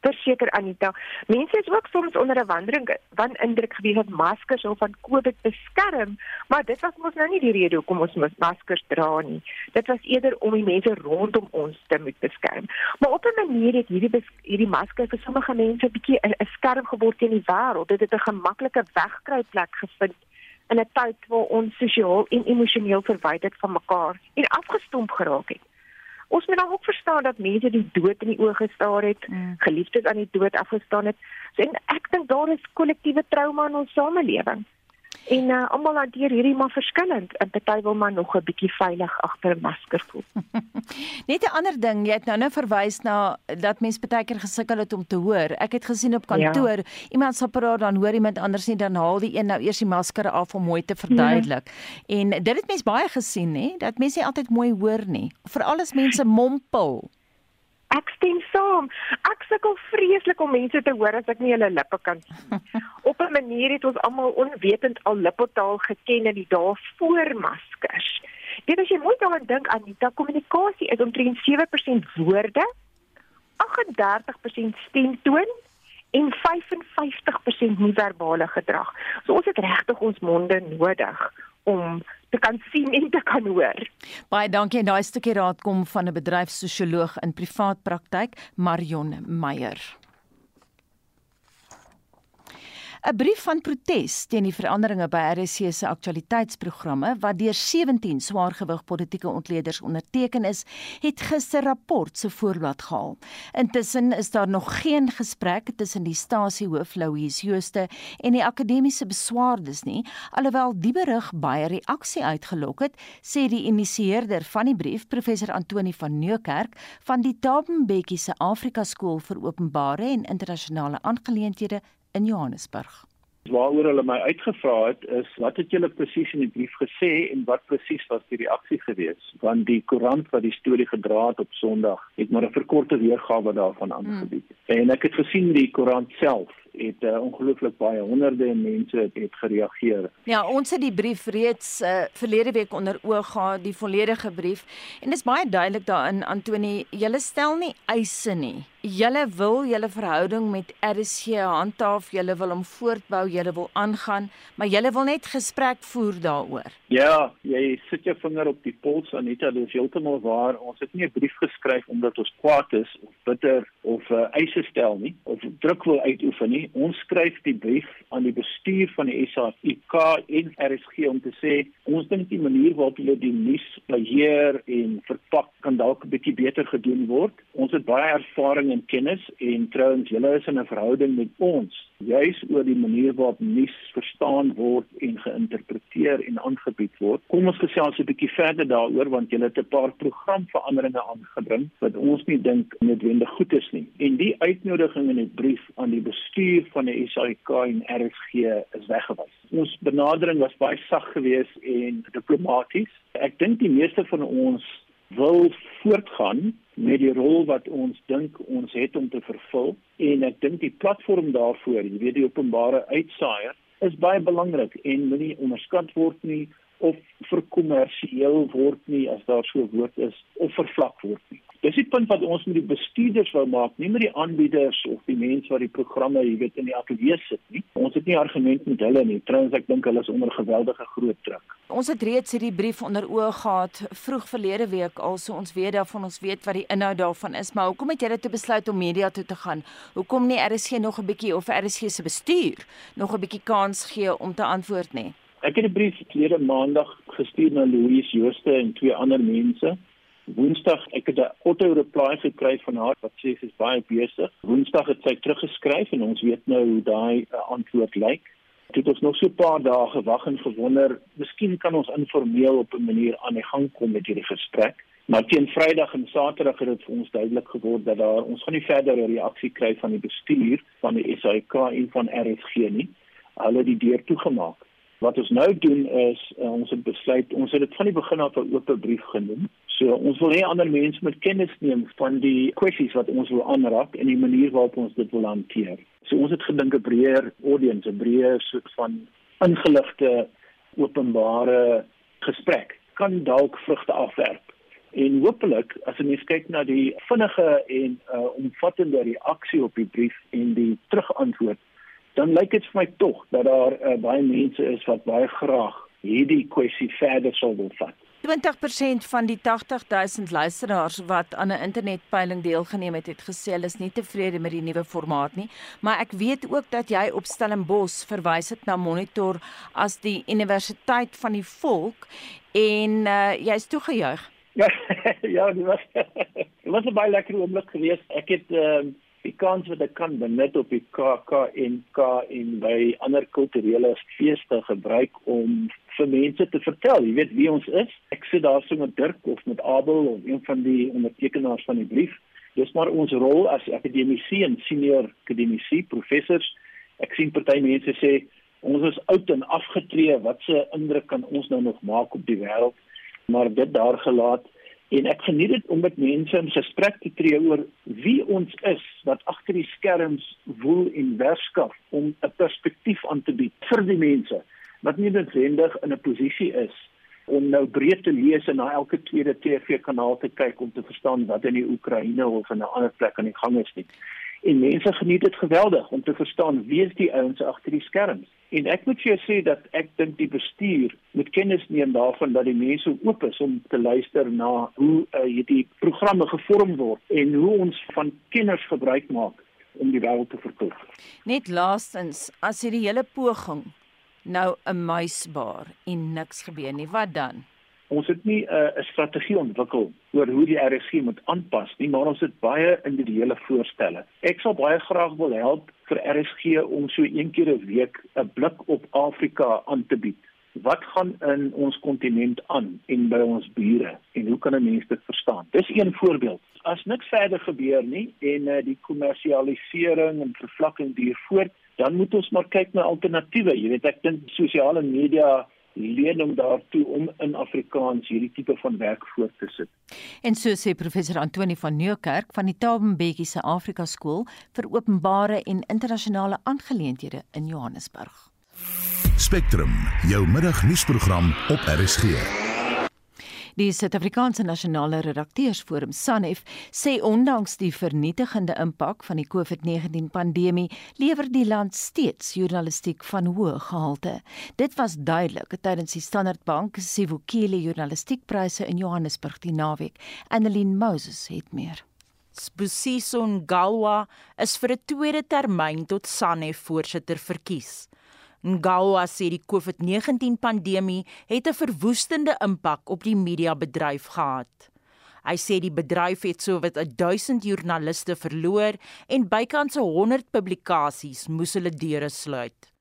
S15: verseker Anita. Mense is ook soms onder 'n wandering van indruk gewees dat maskers of van COVID beskerm, maar dit was mos nou nie die rede hoekom ons maskers dra nie. Dit was eerder om die mense rondom ons te moet beskerm. Maar op 'n manier het hierdie hierdie maskers vir sommige mense 'n bietjie 'n skerm geword teen die wêreld. Dit het 'n gemaklike wegkruipplek gevind in 'n tyd waar ons sosiaal en emosioneel verwyderd van mekaar en afgestomp geraak het. Ons moet dan ook verstaan dat mense die dood in die oë gestaar het, mm. geliefdes aan die dood afgestaan het. So, en ek dink daar is kollektiewe trauma in ons samelewing. En uh, almal hanteer hierdie maar verskillend. 'n Party wil maar nog 'n bietjie veilig agter 'n masker voel.
S2: Net 'n ander ding, jy het nou nou verwys na dat mense baie keer gesukkel het om te hoor. Ek het gesien op kantoor, ja. iemand sal praat dan hoor iemand anders nie dan haal die een nou eers die masker af om mooi te verduidelik. Ja. En dit het mense baie gesien, hè, dat mense nie altyd mooi hoor nie. Veral as mense mompel.
S15: Ek stem saam. Ek sukkel vreeslik om mense te hoor as ek nie hulle lippe kan sien. Op 'n manier het ons almal onwetend al lippetaal geken in die dae voor maskers. Dit as jy mooi daaraan dink aan die kommunikasie is omtrent 7% woorde, 38% stemtoon en 55% nie-verbale gedrag. So ons het regtig ons monde nodig om te kan sien en te kan hoor.
S2: Baie dankie en daai stukkie raad kom van 'n bedryfssosioloog in privaat praktyk, Marion Meyer. 'n Brief van protes teen die veranderinge by RSC se aktualiteitsprogramme wat deur 17 swaargewig politieke ontleeders onderteken is, het gister rapport se voorblad gehaal. Intussen is daar nog geen gesprek tussen die stasiehoof Louise Jooste en die akademiese beswaardes nie, alhoewel die berig baie reaksie uitgelok het, sê die initieerder van die brief, professor Antoni van Nieuwkerk van die Tabenbekkie se Afrika Skool vir Openbare en Internasionale Aangeleenthede in Johannesburg.
S16: Waaroor hulle my uitgevra het is wat het julle presies in die brief gesê en wat presies was die reaksie gewees? Want die koerant wat die storie gedra het op Sondag het maar 'n verkorte weergawe daarvan aangebied. Hmm. en ek het gesien die koerant self het uh, ongelooflik baie honderde mense het, het gereageer.
S2: Ja, ons het die brief reeds uh, verlede week onder oog gehad, die volledige brief. En dit is baie duidelik daarin Antoni, julle stel nie eise nie. Julle wil julle verhouding met RC handhaaf, julle wil hom voortbou, julle wil aangaan, maar julle wil net gesprek voer daaroor.
S16: Ja, jy sit jou vinger op die pols Anita, dit is heeltemal waar. Ons het nie 'n brief geskryf omdat ons kwaad is of bitter of uh, eise stel nie of druk wil uitoefen nie ons skryf die brief aan die bestuur van die SAIK en RSG om te sê ons dink die manier waarop hulle die nuus beheer en verpak kan dalk 'n bietjie beter gedoen word. Ons het baie ervaring en kennis en trouens julle is in 'n verhouding met ons juis oor die manier waarop nuus verstaan word en geïnterpreteer en aangebied word. Kom ons gesels 'n bietjie verder daaroor want julle het 'n paar programveranderinge aangebring wat ons nie dink noodwendig goed is nie. En die uitnodiging in die brief aan die bestuur van die SAIK en RSG is weggewys. Ons benadering was baie sag geweest en diplomaties. Ek dink die meeste van ons wil voortgaan met die rol wat ons dink ons het om te vervul. En ek dink die platform daarvoor, jy weet die openbare uitsaaier is baie belangrik en moenie onderskat word nie of verkommersieel word nie as daar so 'n woord is of vervlak word nie. Dis die punt wat ons met die bestuurders wou maak, nie met die aanbieders of die mense wat die programme, jy weet, in die ateljee sit nie. Ons het nie argument met hulle nie. Trouens ek dink hulle is onder geweldige groot druk.
S2: Ons het reeds hierdie brief onder oë gehad vroeg verlede week al so ons weet daarvan ons weet wat die inhoud daarvan is, maar hoekom het jy dit besluit om media toe te gaan? Hoekom nie RSG nog 'n bietjie of RSG se bestuur nog 'n bietjie kans gee om te antwoord nie?
S16: Ek het 'n brief verlede maandag gestuur na Louise Jooste en twee ander mense Woensdag ek het 'n auto reply gekry van haar wat sê sy is baie besig. Woensdag het sy teruggeskryf en ons weet nou hoe daai uh, antwoord lyk. Dit het ons nog so 'n paar dae gewag en gewonder, miskien kan ons informeel op 'n manier aan die gang kom met hierdie gesprek. Maar teen Vrydag en Saterdag het dit vir ons duidelik geword dat daar ons gaan nie verder 'n reaksie kry van die bestuur van die SAIK en van RSG nie. Hulle het die deur toegemaak. Wat ons nou doen is uh, ons het besluit ons het dit van die begin af 'n oop brief genoem. So ons wil hê ander mense moet kennis neem van die kwessies wat ons wil aanraak en die manier waarop ons dit wil hanteer. So ons het gedink 'n breër audience, 'n breër soort van ingeligte openbare gesprek kan dalk vrugte afwerp. En hopelik as jy mens kyk na die vinnige en uh, omvattende reaksie op die brief en die terugantwoord dan lyk dit vir my tog dat daar uh, baie mense is wat baie graag hierdie kwessie verder sou wil vat.
S2: 20% van die 80000 luisteraars wat aan 'n internetpeiling deelgeneem het, het gesê hulle is nie tevrede met die nuwe formaat nie, maar ek weet ook dat jy op Stellenbosch verwys het na Monitor as die universiteit van die volk en uh, jy's toegejuig.
S16: Ja, ja, dit was dit was 'n baie lekker oomblik geweest. Ek het uh, die kans wat ek kan benut op die KKNK en by ander kulturele feeste gebruik om vir mense te vertel, jy weet wie ons is. Ek sit daar so met Dirk of met Abel of een van die ondertekenaars van die brief. Dis maar ons rol as akademici en senior akademici, professors. Ek sien party mense sê ons is oud en afgetree, wat se indruk kan ons nou nog maak op die wêreld? Maar dit daar gelaat En ek geniet dit om met mense in gesprek te tree oor wie ons is wat agter die skerms woel en werskaf om 'n perspektief aan te bied vir die mense wat nie noodwendig in 'n posisie is om nou breed te lees en na elke tweede TV-kanaal te kyk om te verstaan wat in die Oekraïne of in 'n ander plek aan die gang is nie. En mense geniet dit geweldig om te verstaan wie is die ouens agter die skerms. En ek moet vir jou sê dat ek dink die bestuur moet kennis neem daarvan dat die mense oop is om te luister na hoe uh, hierdie programme gevorm word en hoe ons van kenners gebruik maak om die wêreld te verkoop.
S2: Net laastens, as hierdie hele poging nou 'n muisbaar en niks gebeur nie, wat dan?
S16: Ons het nie 'n uh, strategie ontwikkel oor hoe die RSG moet aanpas nie, maar ons het baie individuele voorstelle. Ek sal baie graag wil help vir RSG om so een keer 'n week 'n blik op Afrika aan te bied wat gaan in ons kontinent aan en by ons bure en hoe kan 'n mens dit verstaan? Dis een voorbeeld. As niks verder gebeur nie en uh, die kommersialisering en vervlakking duur voort, dan moet ons maar kyk na alternatiewe. Jy weet, ek dink sosiale media leen om daartoe om in Afrikaans hierdie tipe van werk voort te sit.
S2: En so sê professor Antoni van Nieuwkerk van die Tabenbekkie se Afrika skool vir openbare en internasionale aangeleenthede in Johannesburg.
S1: Spectrum, jou middagnuusprogram op RSG.
S2: Die Suid-Afrikaanse Nasionale Redakteursforum SANEF sê ondanks die vernietigende impak van die COVID-19 pandemie, lewer die land steeds journalistiek van hoë gehalte. Dit was duidelik tydens die Standard Bank se Vukile Journalistiekpryse in Johannesburg die naweek. Annelien Moses het meer.
S5: Sbusiso Ngalwa is vir 'n tweede termyn tot SANEF voorsitter verkies. Ngawa sê die COVID-19 pandemie het 'n verwoestende impak op die mediabedryf gehad. Hy sê die bedryf het sowat 1000 joernaliste verloor en bykans 100 publikasies moes hulle deure sluit.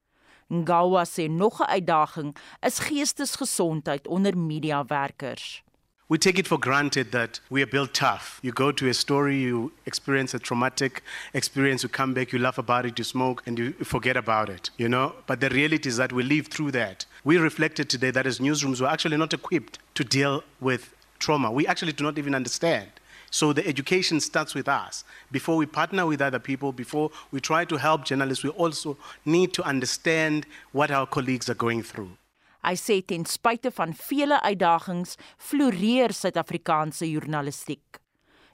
S5: Ngawa sê nog 'n uitdaging is geestesgesondheid onder mediawerkers.
S17: We take it for granted that we are built tough. You go to a story, you experience a traumatic experience, you come back, you laugh about it, you smoke, and you forget about it, you know? But the reality is that we live through that. We reflected today that as newsrooms, we're actually not equipped to deal with trauma. We actually do not even understand. So the education starts with us. Before we partner with other people, before we try to help journalists, we also need to understand what our colleagues are going through.
S5: Hy sê ten spyte van vele uitdagings, floreer Suid-Afrikaanse journalistiek.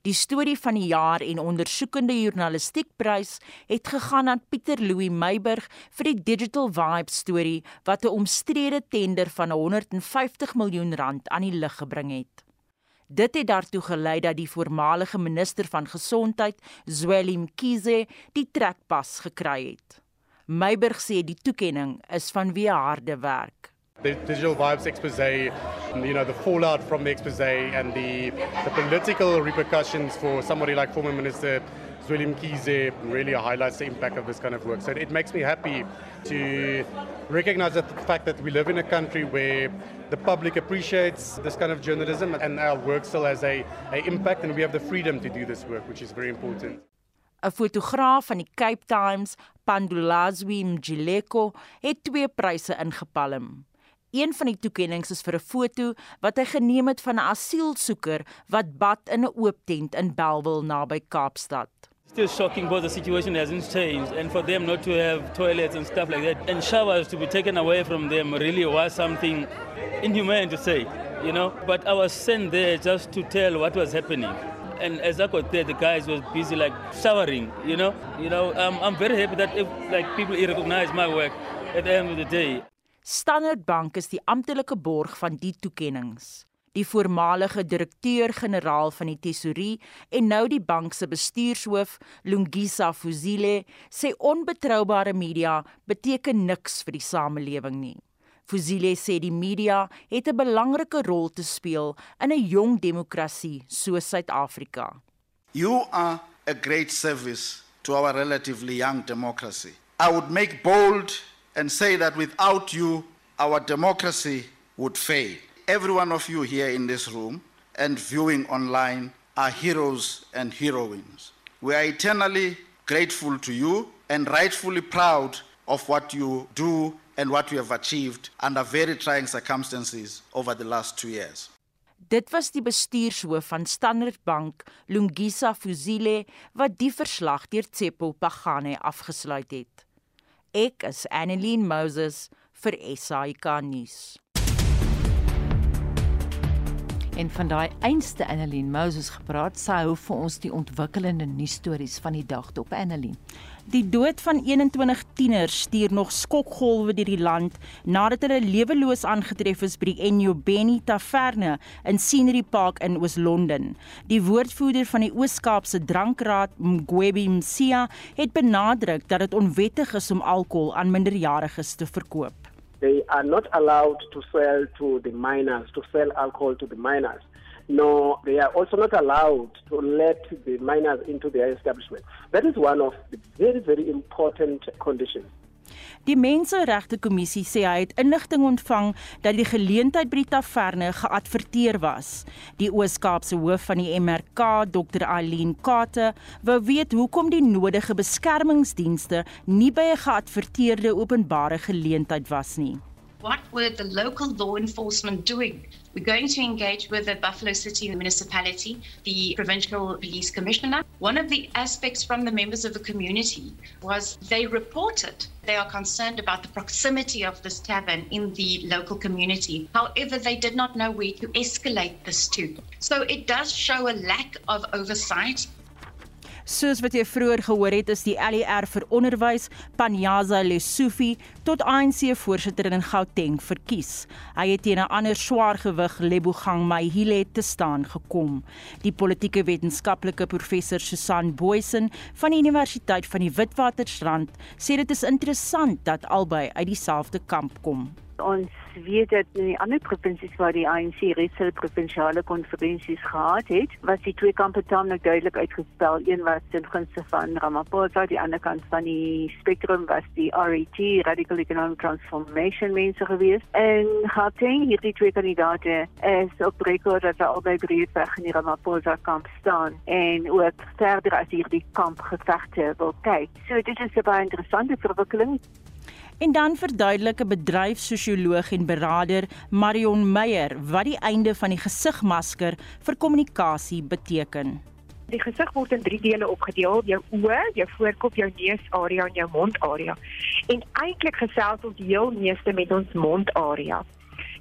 S5: Die storie van die jaar en ondersoekende journalistiekprys het gegaan aan Pieter Louw Meiburg vir die Digital Vibe storie wat 'n omstrede tender van 150 miljoen rand aan die lig gebring het. Dit het daartoe gelei dat die voormalige minister van gesondheid, Zweli Mkhize, die trekpas gekry het. Meiburg sê die toekenning is vanweë harde werk.
S18: The digital vibes expose, you know, the fallout from the expose and the, the political repercussions for somebody like former Minister Zweli Mkhize really highlights the impact of this kind of work. So it makes me happy to recognize the fact that we live in a country where the public appreciates this kind of journalism and our work still has a, a impact and we have the freedom to do this work, which is very important.
S5: Fotograaf van die Cape Times, Pandulazwi Mjileko, het twee pryse ingepalm. Een van die toekenninge is vir 'n foto wat hy geneem het van 'n asielsoeker wat bad in 'n oop tent in Belwel naby Kaapstad.
S19: Still shocking because the situation hasn't changed and for them not to have toilets and stuff like that and showers to be taken away from them really was something inhumane to say, you know. But I was sent there just to tell what was happening. And as I got there, the guys was busy like showering, you know. You know, um, I'm very happy that if like people recognize my work at the end of the day.
S5: Standard Bank is die amptelike borg van die toekennings. Die voormalige direkteur-generaal van die Tesorie en nou die bank se bestuurshoof, Lungisa Fuzile, sê onbetroubare media beteken niks vir die samelewing nie. Fuzile sê die media het 'n belangrike rol te speel in 'n jong demokrasie soos Suid-Afrika.
S20: You are a great service to our relatively young democracy. I would make bold and say that without you, our democracy would fail. Every one of you here in this room and viewing online are heroes and heroines. We are eternally grateful to you and rightfully proud of what you do and what you have achieved under very trying circumstances over the last two years.
S5: Dit was die bestuurshoof van Standard Bank, Lungisa Fuzile, wat die verslag deur Tsepo Pagane afgesluit het. Ek is Annelien Moses vir SAK nuus.
S2: En van daai einste Annelien Moses gepraat, sy hou vir ons die ontwikkelende nuusstories van die dag dop Annelien.
S5: Die dood van 21 tieners stuur nog skokgolwe deur die land nadat hulle leweloos aangetref is by die Enyobeni Taverne in Scenery Park in Oos-London. Die woordvoerder van die Oos-Kaapse Drankraad, Mgwebi Msia, het benadruk dat dit onwettig is om alkohol aan minderjariges te verkoop.
S3: They are not allowed to sell to the minors, to sell alcohol to the minors. No, they are also not allowed to let the minors into their establishment. That is one of the very, very important conditions.
S5: Die Menseregte Kommissie sê hy het inligting ontvang dat die geleentheid by die taverne geadverteer was. Die Oos-Kaapse hoof van die MRK, Dr. Eileen Kate, wou weet hoekom die nodige beskermingsdienste nie by 'n geadverteerde openbare geleentheid was nie.
S6: What were the local law enforcement doing? We're going to engage with the Buffalo City municipality, the provincial police commissioner. One of the aspects from the members of the community was they reported they are concerned about the proximity of this tavern in the local community. However, they did not know where to escalate this to. So it does show a lack of oversight
S5: Soos wat jy vroeër gehoor het, is die LER vir onderwys, Panyaza Lesufi, tot ANC voorsitter in Gauteng verkies. Hy het teen 'n ander swaargewig, Lebogang Mahile, te staan gekom. Die politieke wetenskaplike professor Susan Boysen van die Universiteit van die Witwatersrand sê dit is interessant dat albei uit dieselfde kamp kom
S10: ons weet dat in die ander provinsies waar die ANC reeds provinsiale konferensies gehad het, was die twee kampe taamlik duidelik uitgespel. Een was ten gunste van Ramaphosa, die ander kant van die spektrum was die RET, Radical Economic Transformation mense geweest. En Gauteng, hierdie twee kandidate is op rekord dat hulle albei breedweg in die Ramaphosa kamp staan en ook verder as hierdie kamp gevegte wil kyk. So dit is 'n baie interessante verwikkeling.
S5: En dan verduidelik 'n bedryfssosioloog en beraader Marion Meyer wat die einde van die gesigmasker vir kommunikasie beteken.
S15: Die gesig word in drie dele opgedeel: jou oë, jou voorkop, jou neusarea en jou mondarea. En eintlik gesels ons heel meeste met ons mondarea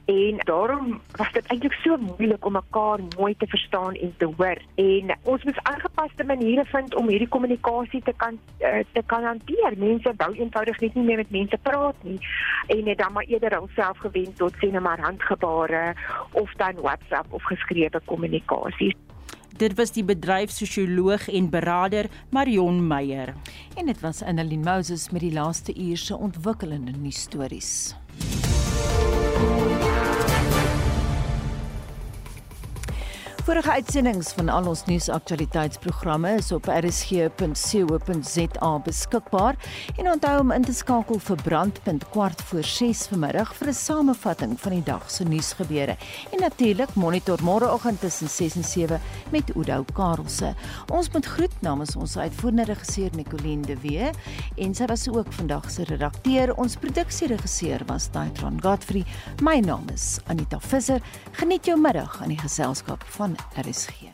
S15: en daarom was dit eintlik so moeilik om mekaar mooi te verstaan en te hoor en ons moes aangepaste maniere vind om hierdie kommunikasie te kan uh, te kan hanteer mense wou eenvoudig net nie meer met mense praat nie en het dan maar eerder homself gewend tot sien maar handgebare of dan WhatsApp of geskrewe kommunikasie
S5: Dit was die bedryfssosioloog en beraader Marion Meyer.
S2: En dit was Annelien Moses met die laaste uur se ontwikkelende nuusstories. Vorige uitsendings van al ons nuusaktualiteitsprogramme is op rsg.co.za beskikbaar en onthou om in te skakel vir Brandpunt kwart voor 6 vanmiddag vir 'n samevatting van die dag se nuusgebeure. En natuurlik monitor môreoggend tussen 6 en 7 met Udo Karlse. Ons moet groet namens ons uitvoerende regisseur Nicoline de Wee en sy was ook vandag se redakteur. Ons produksieregisseur was Daitron Godfrey. My naam is Anita Visser. Geniet jou middag aan die geselskap RSG.